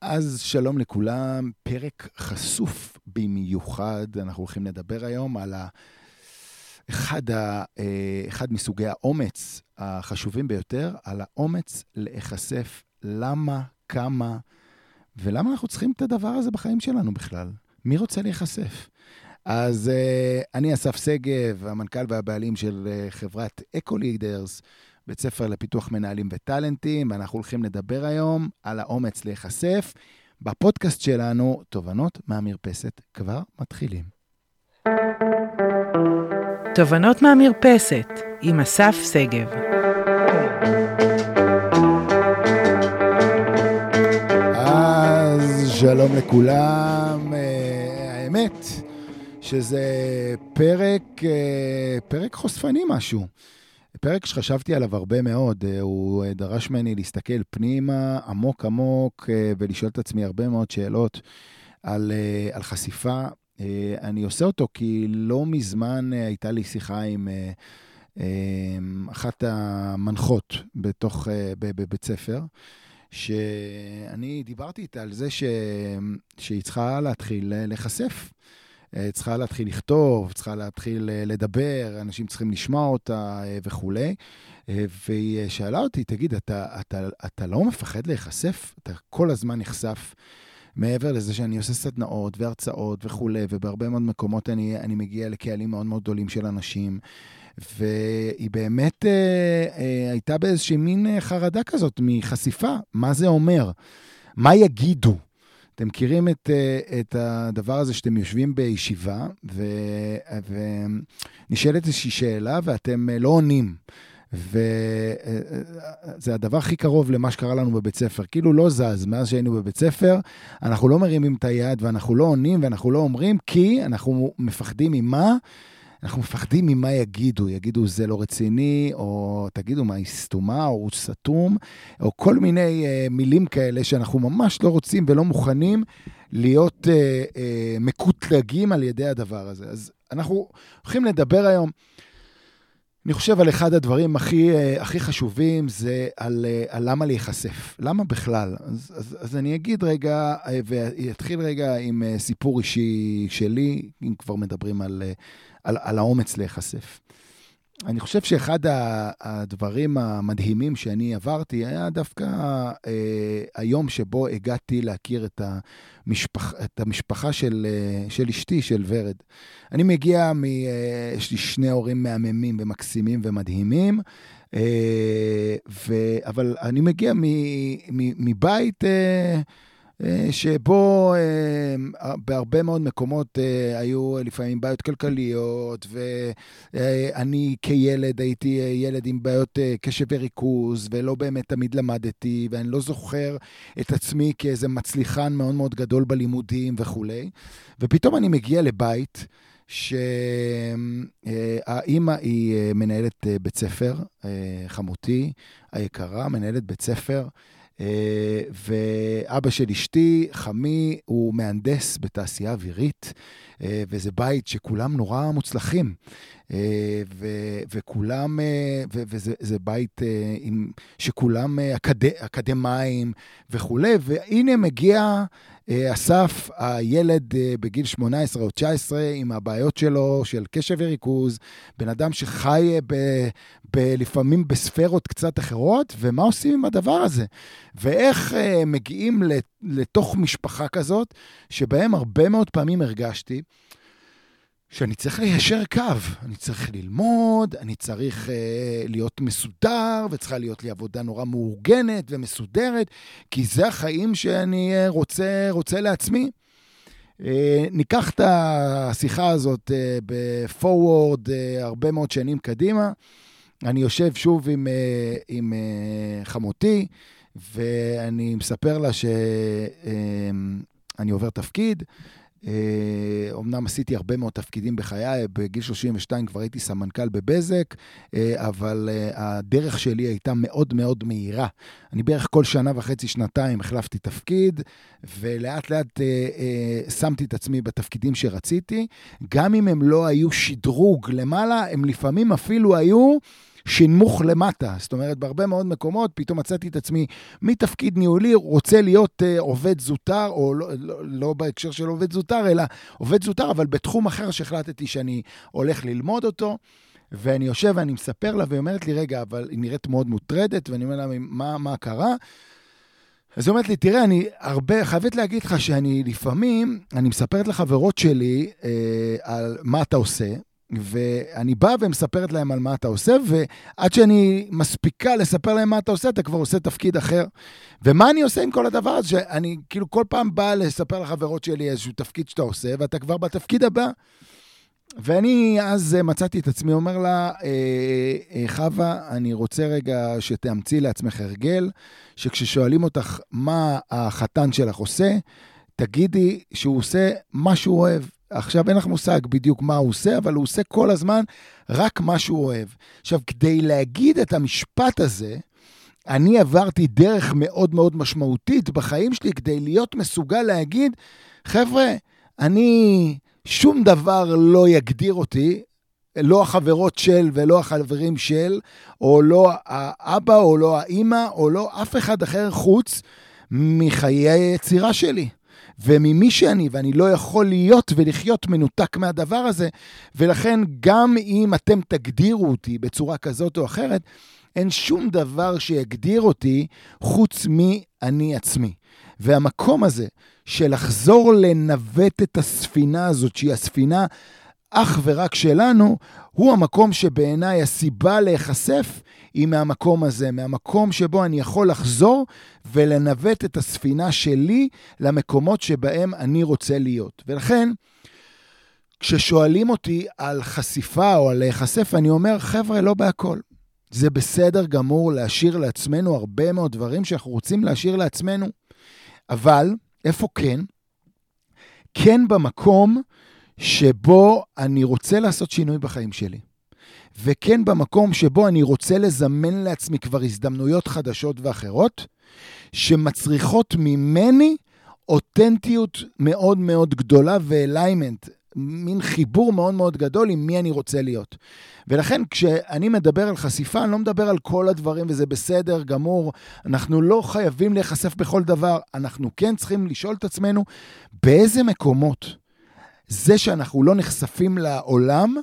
אז שלום לכולם, פרק חשוף במיוחד. אנחנו הולכים לדבר היום על ה... אחד, ה... אה, אחד מסוגי האומץ החשובים ביותר, על האומץ להיחשף למה, כמה, ולמה אנחנו צריכים את הדבר הזה בחיים שלנו בכלל. מי רוצה להיחשף? אז uh, אני אסף שגב, המנכ"ל והבעלים של uh, חברת אקו-לידרס, בית ספר לפיתוח מנהלים וטאלנטים, ואנחנו הולכים לדבר היום על האומץ להיחשף. בפודקאסט שלנו, תובנות מהמרפסת כבר מתחילים. תובנות מהמרפסת עם אסף שגב. אז שלום לכולם. האמת שזה פרק, פרק חושפני משהו. פרק שחשבתי עליו הרבה מאוד, אה, הוא אה, דרש ממני להסתכל פנימה עמוק עמוק אה, ולשאול את עצמי הרבה מאוד שאלות על, על חשיפה. אני עושה אותו כי לא מזמן הייתה לי שיחה עם אחת המנחות בתוך, בבית ספר, שאני דיברתי איתה על זה ש, שהיא צריכה להתחיל להיחשף. אה, צריכה להתחיל לכתוב, צריכה להתחיל אה, לדבר, אנשים צריכים לשמוע אותה אה, וכולי. והיא שאלה אותי, תגיד, אתה, אתה, אתה לא מפחד להיחשף? אתה כל הזמן נחשף. מעבר לזה שאני עושה סדנאות והרצאות וכולי, ובהרבה מאוד מקומות אני, אני מגיע לקהלים מאוד מאוד גדולים של אנשים, והיא באמת אה, אה, הייתה באיזושהי מין חרדה כזאת מחשיפה, מה זה אומר? מה יגידו? אתם מכירים את, אה, את הדבר הזה שאתם יושבים בישיבה, ונשאלת איזושהי שאלה ואתם אה, לא עונים. וזה אה, הדבר הכי קרוב למה שקרה לנו בבית ספר. כאילו לא זז, מאז שהיינו בבית ספר, אנחנו לא מרימים את היד ואנחנו לא עונים ואנחנו לא אומרים, כי אנחנו מפחדים ממה? אנחנו מפחדים ממה יגידו, יגידו זה לא רציני, או תגידו מה, היא סתומה, או הוא סתום, או כל מיני uh, מילים כאלה שאנחנו ממש לא רוצים ולא מוכנים להיות uh, uh, מקוטלגים על ידי הדבר הזה. אז אנחנו הולכים לדבר היום, אני חושב על אחד הדברים הכי, uh, הכי חשובים, זה על, uh, על למה להיחשף. למה בכלל? אז, אז, אז אני אגיד רגע, uh, ואתחיל רגע עם סיפור אישי שלי, אם כבר מדברים על... על, על האומץ להיחשף. אני חושב שאחד הדברים המדהימים שאני עברתי היה דווקא אה, היום שבו הגעתי להכיר את, המשפח, את המשפחה של, אה, של אשתי, של ורד. אני מגיע, מ, אה, יש לי שני הורים מהממים ומקסימים ומדהימים, ו, אבל אני מגיע מ, מ, מבית... שבו אה, בהרבה מאוד מקומות אה, היו לפעמים בעיות כלכליות, ואני כילד הייתי ילד עם בעיות קשב וריכוז, ולא באמת תמיד למדתי, ואני לא זוכר את עצמי כאיזה מצליחן מאוד מאוד גדול בלימודים וכולי. ופתאום אני מגיע לבית, שהאימא היא מנהלת בית ספר, חמותי היקרה, מנהלת בית ספר. אה, ואבא של אשתי, חמי, הוא מהנדס בתעשייה אווירית, אה, וזה בית שכולם נורא מוצלחים. אה, ו- וכולם, ו- וזה בית עם, שכולם אקד, אקדמאים וכולי, והנה מגיע אה, אסף, הילד אה, בגיל 18 או 19, עם הבעיות שלו של קשב וריכוז, בן אדם שחי אה, ב, ב, לפעמים בספרות קצת אחרות, ומה עושים עם הדבר הזה? ואיך מגיעים לתוך משפחה כזאת, שבהם הרבה מאוד פעמים הרגשתי, שאני צריך ליישר קו, אני צריך ללמוד, אני צריך uh, להיות מסודר, וצריכה להיות לי עבודה נורא מאורגנת ומסודרת, כי זה החיים שאני uh, רוצה, רוצה לעצמי. Uh, ניקח את השיחה הזאת uh, בפורוורד uh, הרבה מאוד שנים קדימה. אני יושב שוב עם, uh, עם uh, חמותי, ואני מספר לה שאני uh, עובר תפקיד. אומנם אה, עשיתי הרבה מאוד תפקידים בחיי, בגיל 32 כבר הייתי סמנכ"ל בבזק, אה, אבל אה, הדרך שלי הייתה מאוד מאוד מהירה. אני בערך כל שנה וחצי, שנתיים החלפתי תפקיד, ולאט לאט שמתי את עצמי בתפקידים שרציתי. גם אם הם לא היו שדרוג למעלה, הם לפעמים אפילו היו... שינמוך למטה. זאת אומרת, בהרבה מאוד מקומות פתאום מצאתי את עצמי מתפקיד ניהולי, רוצה להיות uh, עובד זוטר, או לא, לא, לא בהקשר של עובד זוטר, אלא עובד זוטר, אבל בתחום אחר שהחלטתי שאני הולך ללמוד אותו. ואני יושב ואני מספר לה, והיא אומרת לי, רגע, אבל היא נראית מאוד מוטרדת, ואני אומר לה, מה, מה קרה? אז היא אומרת לי, תראה, אני הרבה, חייבת להגיד לך שאני לפעמים, אני מספרת לחברות שלי אה, על מה אתה עושה, ואני בא ומספרת להם על מה אתה עושה, ועד שאני מספיקה לספר להם מה אתה עושה, אתה כבר עושה תפקיד אחר. ומה אני עושה עם כל הדבר הזה? שאני כאילו כל פעם בא לספר לחברות שלי איזשהו תפקיד שאתה עושה, ואתה כבר בתפקיד הבא. ואני אז מצאתי את עצמי אומר לה, אה, אה, חווה, אני רוצה רגע שתאמצי לעצמך הרגל, שכששואלים אותך מה החתן שלך עושה, תגידי שהוא עושה מה שהוא אוהב. עכשיו אין לך מושג בדיוק מה הוא עושה, אבל הוא עושה כל הזמן רק מה שהוא אוהב. עכשיו, כדי להגיד את המשפט הזה, אני עברתי דרך מאוד מאוד משמעותית בחיים שלי כדי להיות מסוגל להגיד, חבר'ה, אני שום דבר לא יגדיר אותי, לא החברות של ולא החברים של, או לא האבא או לא האימא, או לא אף אחד אחר חוץ מחיי היצירה שלי. וממי שאני, ואני לא יכול להיות ולחיות מנותק מהדבר הזה, ולכן גם אם אתם תגדירו אותי בצורה כזאת או אחרת, אין שום דבר שיגדיר אותי חוץ מאני עצמי. והמקום הזה של לחזור לנווט את הספינה הזאת, שהיא הספינה אך ורק שלנו, הוא המקום שבעיניי הסיבה להיחשף היא מהמקום הזה, מהמקום שבו אני יכול לחזור ולנווט את הספינה שלי למקומות שבהם אני רוצה להיות. ולכן, כששואלים אותי על חשיפה או על להיחשף, אני אומר, חבר'ה, לא בהכל. זה בסדר גמור להשאיר לעצמנו הרבה מאוד דברים שאנחנו רוצים להשאיר לעצמנו, אבל איפה כן? כן במקום שבו אני רוצה לעשות שינוי בחיים שלי. וכן במקום שבו אני רוצה לזמן לעצמי כבר הזדמנויות חדשות ואחרות, שמצריכות ממני אותנטיות מאוד מאוד גדולה ואליימנט, מין חיבור מאוד מאוד גדול עם מי אני רוצה להיות. ולכן כשאני מדבר על חשיפה, אני לא מדבר על כל הדברים וזה בסדר גמור. אנחנו לא חייבים להיחשף בכל דבר. אנחנו כן צריכים לשאול את עצמנו באיזה מקומות זה שאנחנו לא נחשפים לעולם,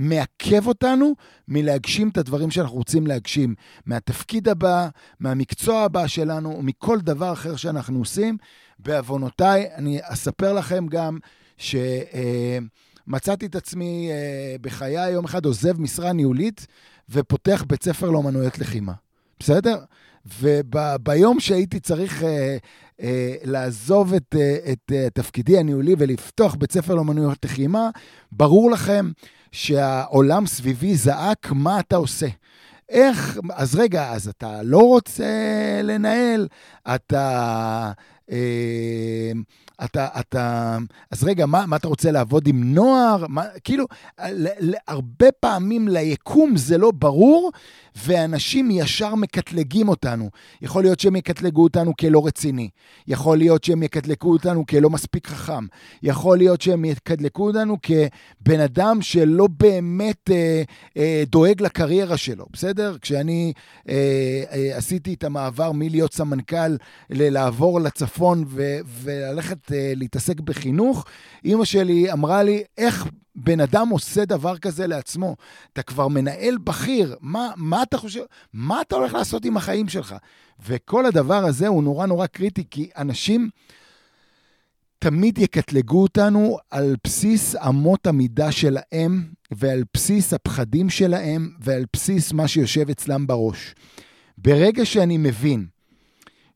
מעכב אותנו מלהגשים את הדברים שאנחנו רוצים להגשים. מהתפקיד הבא, מהמקצוע הבא שלנו, ומכל דבר אחר שאנחנו עושים. בעוונותיי, אני אספר לכם גם שמצאתי את עצמי אה, בחיי יום אחד עוזב משרה ניהולית ופותח בית ספר לאומנויות לחימה. בסדר? וביום שהייתי צריך אה, אה, לעזוב את, אה, את אה, תפקידי הניהולי ולפתוח בית ספר לאומנויות לחימה, ברור לכם שהעולם סביבי זעק, מה אתה עושה? איך, אז רגע, אז אתה לא רוצה לנהל, אתה... אה, אתה, אתה, אז רגע, מה, מה אתה רוצה לעבוד עם נוער? מה, כאילו, הרבה פעמים ליקום זה לא ברור, ואנשים ישר מקטלגים אותנו. יכול להיות שהם יקטלגו אותנו כלא רציני, יכול להיות שהם יקטלגו אותנו כלא מספיק חכם, יכול להיות שהם יקטלגו אותנו כבן אדם שלא באמת אה, אה, דואג לקריירה שלו, בסדר? כשאני אה, אה, עשיתי את המעבר מלהיות סמנכ"ל ללעבור לצפון ו, וללכת אה, להתעסק בחינוך, אימא שלי אמרה לי, איך בן אדם עושה דבר כזה לעצמו. אתה כבר מנהל בכיר, מה, מה אתה חושב, מה אתה הולך לעשות עם החיים שלך? וכל הדבר הזה הוא נורא נורא קריטי, כי אנשים תמיד יקטלגו אותנו על בסיס אמות המידה שלהם, ועל בסיס הפחדים שלהם, ועל בסיס מה שיושב אצלם בראש. ברגע שאני מבין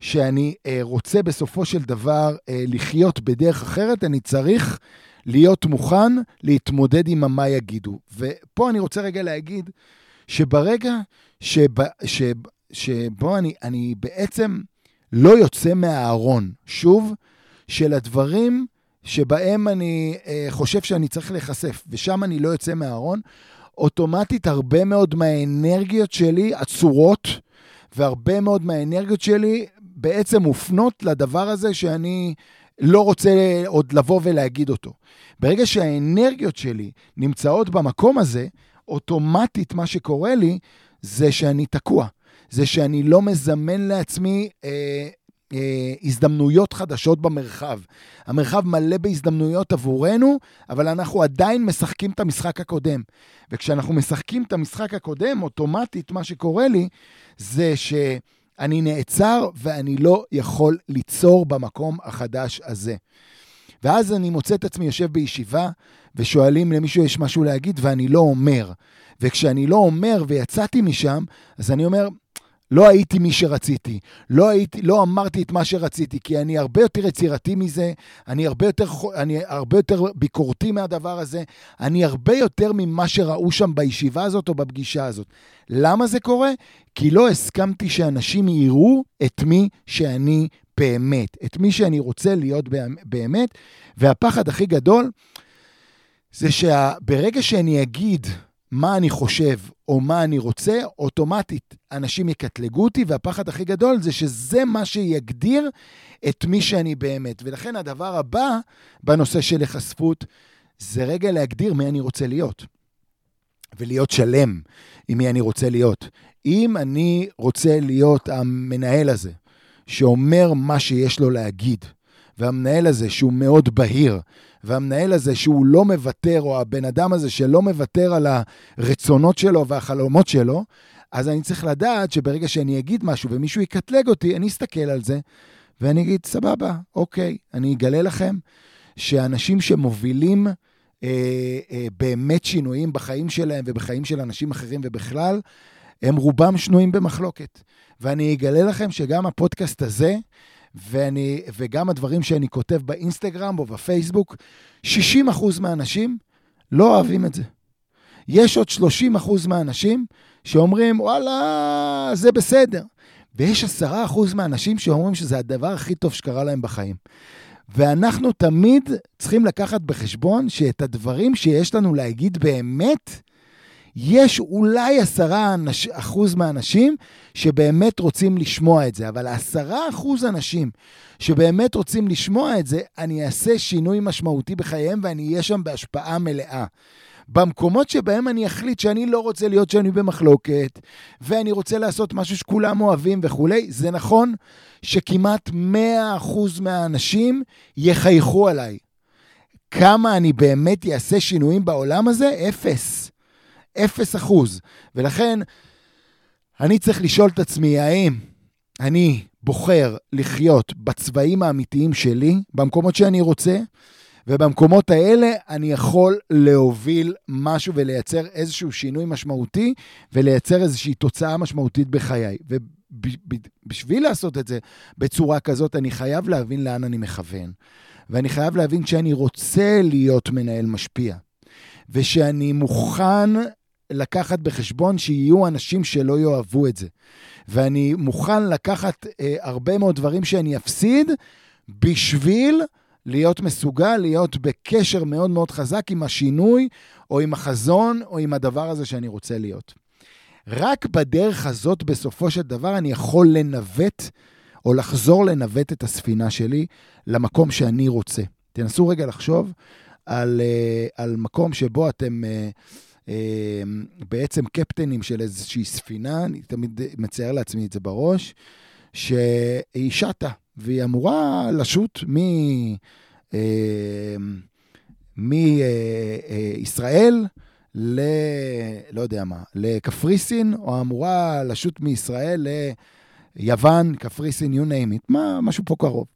שאני אה, רוצה בסופו של דבר אה, לחיות בדרך אחרת, אני צריך להיות מוכן להתמודד עם מה יגידו. ופה אני רוצה רגע להגיד שברגע שב, שב, שבו אני, אני בעצם לא יוצא מהארון, שוב, של הדברים שבהם אני אה, חושב שאני צריך להיחשף, ושם אני לא יוצא מהארון, אוטומטית הרבה מאוד מהאנרגיות שלי עצורות, והרבה מאוד מהאנרגיות שלי בעצם מופנות לדבר הזה שאני לא רוצה עוד לבוא ולהגיד אותו. ברגע שהאנרגיות שלי נמצאות במקום הזה, אוטומטית מה שקורה לי, זה שאני תקוע. זה שאני לא מזמן לעצמי אה, אה, הזדמנויות חדשות במרחב. המרחב מלא בהזדמנויות עבורנו, אבל אנחנו עדיין משחקים את המשחק הקודם. וכשאנחנו משחקים את המשחק הקודם, אוטומטית מה שקורה לי זה שאני נעצר ואני לא יכול ליצור במקום החדש הזה. ואז אני מוצא את עצמי יושב בישיבה, ושואלים למישהו יש משהו להגיד, ואני לא אומר. וכשאני לא אומר ויצאתי משם, אז אני אומר, לא הייתי מי שרציתי, לא, הייתי, לא אמרתי את מה שרציתי, כי אני הרבה יותר יצירתי מזה, אני הרבה יותר, אני הרבה יותר ביקורתי מהדבר הזה, אני הרבה יותר ממה שראו שם בישיבה הזאת או בפגישה הזאת. למה זה קורה? כי לא הסכמתי שאנשים יראו את מי שאני באמת, את מי שאני רוצה להיות באמת, והפחד הכי גדול זה שברגע שאני אגיד מה אני חושב או מה אני רוצה, אוטומטית אנשים יקטלגו אותי, והפחד הכי גדול זה שזה מה שיגדיר את מי שאני באמת. ולכן הדבר הבא בנושא של היחשפות, זה רגע להגדיר מי אני רוצה להיות. ולהיות שלם עם מי אני רוצה להיות. אם אני רוצה להיות המנהל הזה, שאומר מה שיש לו להגיד, והמנהל הזה שהוא מאוד בהיר, והמנהל הזה שהוא לא מוותר, או הבן אדם הזה שלא מוותר על הרצונות שלו והחלומות שלו, אז אני צריך לדעת שברגע שאני אגיד משהו ומישהו יקטלג אותי, אני אסתכל על זה ואני אגיד, סבבה, אוקיי, אני אגלה לכם שאנשים שמובילים אה, אה, באמת שינויים בחיים שלהם ובחיים של אנשים אחרים ובכלל, הם רובם שנויים במחלוקת. ואני אגלה לכם שגם הפודקאסט הזה, ואני, וגם הדברים שאני כותב באינסטגרם או בפייסבוק, 60% מהאנשים לא אוהבים את זה. יש עוד 30% מהאנשים שאומרים, וואלה, זה בסדר. ויש 10% מהאנשים שאומרים שזה הדבר הכי טוב שקרה להם בחיים. ואנחנו תמיד צריכים לקחת בחשבון שאת הדברים שיש לנו להגיד באמת, יש אולי עשרה אחוז מהאנשים שבאמת רוצים לשמוע את זה, אבל עשרה אחוז אנשים שבאמת רוצים לשמוע את זה, אני אעשה שינוי משמעותי בחייהם ואני אהיה שם בהשפעה מלאה. במקומות שבהם אני אחליט שאני לא רוצה להיות שאני במחלוקת, ואני רוצה לעשות משהו שכולם אוהבים וכולי, זה נכון שכמעט 100% מהאנשים יחייכו עליי. כמה אני באמת אעשה שינויים בעולם הזה? אפס. אפס אחוז. ולכן, אני צריך לשאול את עצמי, האם אני בוחר לחיות בצבעים האמיתיים שלי, במקומות שאני רוצה, ובמקומות האלה אני יכול להוביל משהו ולייצר איזשהו שינוי משמעותי ולייצר איזושהי תוצאה משמעותית בחיי. ובשביל לעשות את זה בצורה כזאת, אני חייב להבין לאן אני מכוון. ואני חייב להבין שאני רוצה להיות מנהל משפיע, ושאני מוכן לקחת בחשבון שיהיו אנשים שלא יאהבו את זה. ואני מוכן לקחת אה, הרבה מאוד דברים שאני אפסיד בשביל להיות מסוגל להיות בקשר מאוד מאוד חזק עם השינוי, או עם החזון, או עם הדבר הזה שאני רוצה להיות. רק בדרך הזאת, בסופו של דבר, אני יכול לנווט, או לחזור לנווט את הספינה שלי למקום שאני רוצה. תנסו רגע לחשוב על, אה, על מקום שבו אתם... אמ, בעצם קפטנים של איזושהי ספינה, אני תמיד מצייר לעצמי את זה בראש, שהיא שטה, והיא אמורה לשוט מ... אמ, מישראל ל... לא יודע מה, לקפריסין, או אמורה לשוט מישראל ליוון, קפריסין, you name it, מה, משהו פה קרוב.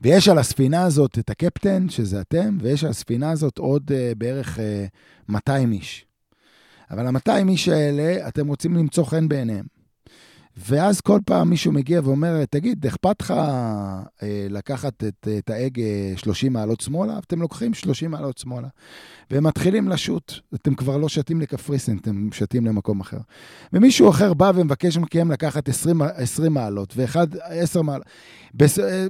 ויש על הספינה הזאת את הקפטן, שזה אתם, ויש על הספינה הזאת עוד uh, בערך uh, אה, 200 איש. אבל ה-200 איש האלה, אתם רוצים למצוא חן בעיניהם. ואז כל פעם מישהו מגיע ואומר, תגיד, אכפת לך אה, לקחת את, את ההגה 30 מעלות שמאלה? אתם לוקחים 30 מעלות שמאלה. והם מתחילים לשוט. אתם כבר לא שתים לקפריסין, אתם שתים למקום אחר. ומישהו אחר בא ומבקש מכם לקחת 20, 20 מעלות, ואחד 10 מעלות.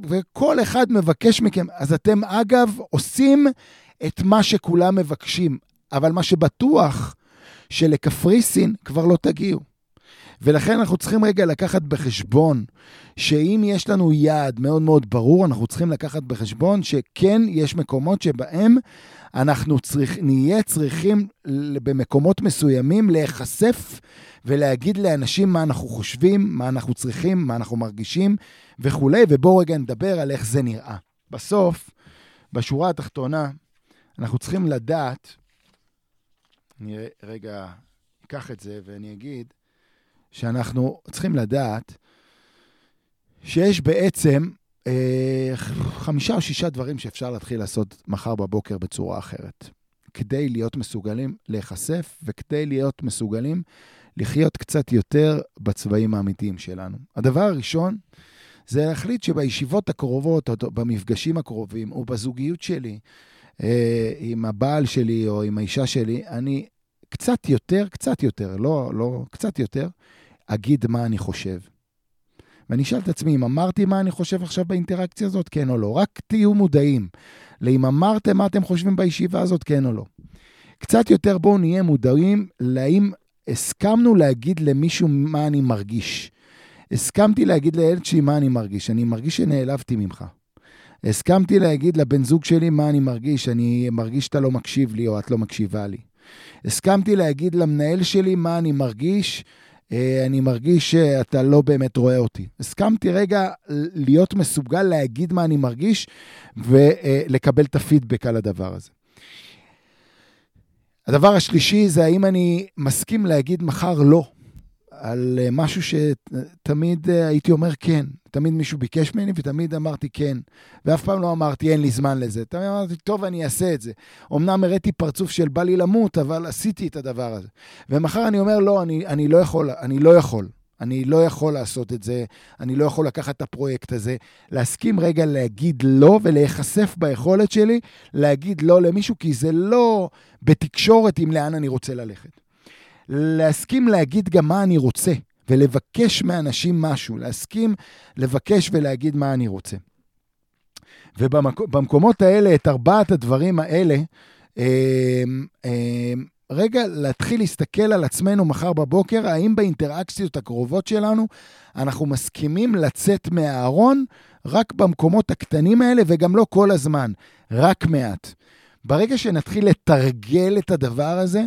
וכל אחד מבקש מכם. אז אתם, אגב, עושים את מה שכולם מבקשים. אבל מה שבטוח, שלקפריסין כבר לא תגיעו. ולכן אנחנו צריכים רגע לקחת בחשבון שאם יש לנו יעד מאוד מאוד ברור, אנחנו צריכים לקחת בחשבון שכן יש מקומות שבהם אנחנו צריך, נהיה צריכים במקומות מסוימים להיחשף ולהגיד לאנשים מה אנחנו חושבים, מה אנחנו צריכים, מה אנחנו מרגישים וכולי, ובואו רגע נדבר על איך זה נראה. בסוף, בשורה התחתונה, אנחנו צריכים לדעת, אני רגע אקח את זה ואני אגיד, שאנחנו צריכים לדעת שיש בעצם אה, חמישה או שישה דברים שאפשר להתחיל לעשות מחר בבוקר בצורה אחרת, כדי להיות מסוגלים להיחשף וכדי להיות מסוגלים לחיות קצת יותר בצבעים האמיתיים שלנו. הדבר הראשון זה להחליט שבישיבות הקרובות, או במפגשים הקרובים, או בזוגיות שלי, אה, עם הבעל שלי או עם האישה שלי, אני קצת יותר, קצת יותר, לא, לא, קצת יותר, אגיד מה אני חושב. ואני אשאל את עצמי, אם אמרתי מה אני חושב עכשיו באינטראקציה הזאת, כן או לא. רק תהיו מודעים לאם אמרתם מה אתם חושבים בישיבה הזאת, כן או לא. קצת יותר בואו נהיה מודעים לאם הסכמנו להגיד למישהו מה אני מרגיש. הסכמתי להגיד לילד שלי מה אני מרגיש. אני מרגיש שנעלבתי ממך. הסכמתי להגיד לבן זוג שלי מה אני מרגיש. אני מרגיש שאתה לא מקשיב לי או את לא מקשיבה לי. הסכמתי להגיד למנהל שלי מה אני מרגיש. אה, אני מרגיש שאתה לא באמת רואה אותי. הסכמתי רגע להיות מסוגל להגיד מה אני מרגיש ולקבל את הפידבק על הדבר הזה. הדבר השלישי זה האם אני מסכים להגיד מחר לא. על אה, משהו שתמיד אה, הייתי אומר כן. תמיד מישהו ביקש ממני ותמיד אמרתי כן. ואף פעם לא אמרתי אין לי זמן לזה. תמיד אמרתי, טוב, אני אעשה את זה. אמנם הראיתי פרצוף של בא לי למות, אבל עשיתי את הדבר הזה. ומחר אני אומר, לא, אני, אני לא יכול, אני לא יכול. אני לא יכול לעשות את זה, אני לא יכול לקחת את הפרויקט הזה. להסכים רגע להגיד לא ולהיחשף ביכולת שלי להגיד לא למישהו, כי זה לא בתקשורת עם לאן אני רוצה ללכת. להסכים להגיד גם מה אני רוצה, ולבקש מאנשים משהו, להסכים לבקש ולהגיד מה אני רוצה. ובמקומות האלה, את ארבעת הדברים האלה, אה, אה, רגע להתחיל להסתכל על עצמנו מחר בבוקר, האם באינטראקציות הקרובות שלנו אנחנו מסכימים לצאת מהארון רק במקומות הקטנים האלה, וגם לא כל הזמן, רק מעט. ברגע שנתחיל לתרגל את הדבר הזה,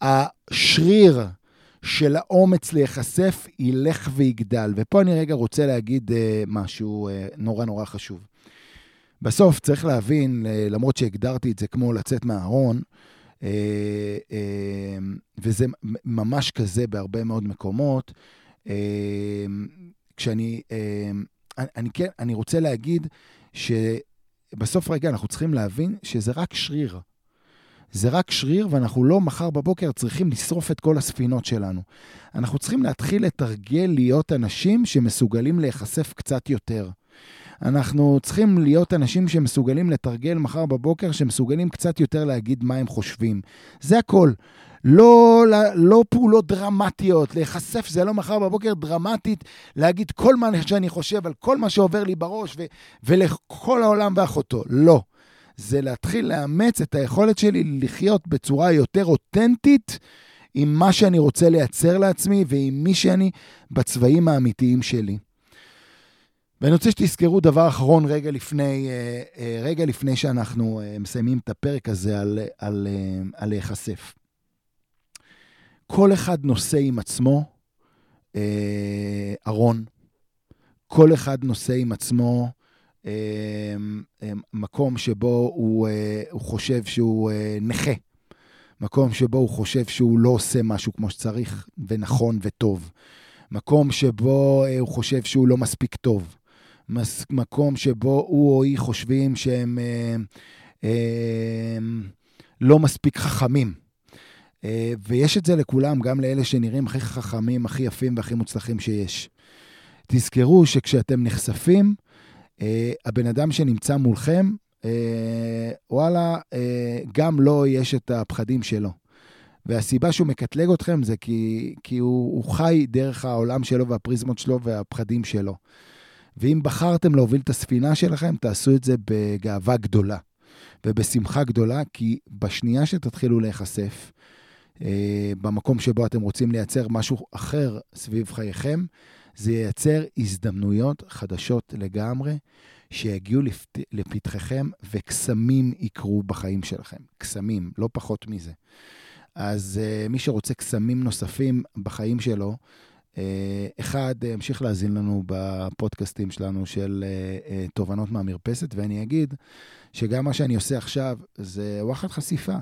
השריר של האומץ להיחשף ילך ויגדל. ופה אני רגע רוצה להגיד uh, משהו uh, נורא נורא חשוב. בסוף צריך להבין, uh, למרות שהגדרתי את זה כמו לצאת מהארון, וזה ממש כזה בהרבה מאוד מקומות, כשאני, אני, כן, אני רוצה להגיד שבסוף רגע אנחנו צריכים להבין שזה רק שריר. זה רק שריר, ואנחנו לא מחר בבוקר צריכים לשרוף את כל הספינות שלנו. אנחנו צריכים להתחיל לתרגל להיות אנשים שמסוגלים להיחשף קצת יותר. אנחנו צריכים להיות אנשים שמסוגלים לתרגל מחר בבוקר, שמסוגלים קצת יותר להגיד מה הם חושבים. זה הכל. לא, לא, לא פעולות דרמטיות, להיחשף זה לא מחר בבוקר דרמטית, להגיד כל מה שאני חושב על כל מה שעובר לי בראש ו, ולכל העולם ואחותו. לא. זה להתחיל לאמץ את היכולת שלי לחיות בצורה יותר אותנטית עם מה שאני רוצה לייצר לעצמי ועם מי שאני בצבעים האמיתיים שלי. ואני רוצה שתזכרו דבר אחרון רגע לפני, אה, אה, רגע לפני שאנחנו אה, מסיימים את הפרק הזה על, על, על להיחשף. כל אחד נושא עם עצמו ארון. כל אחד נושא עם עצמו מקום שבו הוא, אה, הוא חושב שהוא אה, נכה, מקום שבו הוא חושב שהוא לא עושה משהו כמו שצריך ונכון וטוב, מקום שבו אה, הוא חושב שהוא לא מספיק טוב, מקום שבו הוא או היא חושבים שהם לא מספיק חכמים. ויש את זה לכולם, גם לאלה שנראים הכי חכמים, הכי יפים והכי מוצלחים שיש. תזכרו שכשאתם נחשפים, הבן אדם שנמצא מולכם, אה, וואלה, אה, גם לו יש את הפחדים שלו. והסיבה שהוא מקטלג אתכם זה כי, כי הוא, הוא חי דרך העולם שלו והפריזמות שלו והפחדים שלו. ואם בחרתם להוביל את הספינה שלכם, תעשו את זה בגאווה גדולה ובשמחה גדולה, כי בשנייה שתתחילו להיחשף, אה, במקום שבו אתם רוצים לייצר משהו אחר סביב חייכם, זה ייצר הזדמנויות חדשות לגמרי, שיגיעו לפת... לפתחכם וקסמים יקרו בחיים שלכם. קסמים, לא פחות מזה. אז uh, מי שרוצה קסמים נוספים בחיים שלו, uh, אחד, המשיך להאזין לנו בפודקאסטים שלנו של uh, uh, תובנות מהמרפסת, ואני אגיד שגם מה שאני עושה עכשיו זה וואחד חשיפה.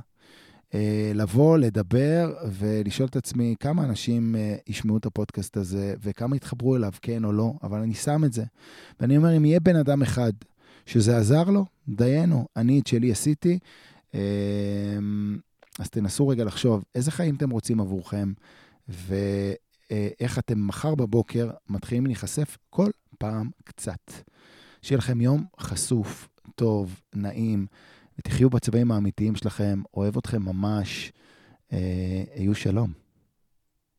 אה, לבוא, לדבר ולשאול את עצמי כמה אנשים אה, ישמעו את הפודקאסט הזה וכמה יתחברו אליו, כן או לא, אבל אני שם את זה. ואני אומר, אם יהיה בן אדם אחד שזה עזר לו, דיינו, אני את שלי עשיתי. אה, אז תנסו רגע לחשוב איזה חיים אתם רוצים עבורכם, ואיך אתם מחר בבוקר מתחילים להיחשף כל פעם קצת. שיהיה לכם יום חשוף, טוב, נעים. ותחיו בצבעים האמיתיים שלכם, אוהב אתכם ממש, אה, היו שלום.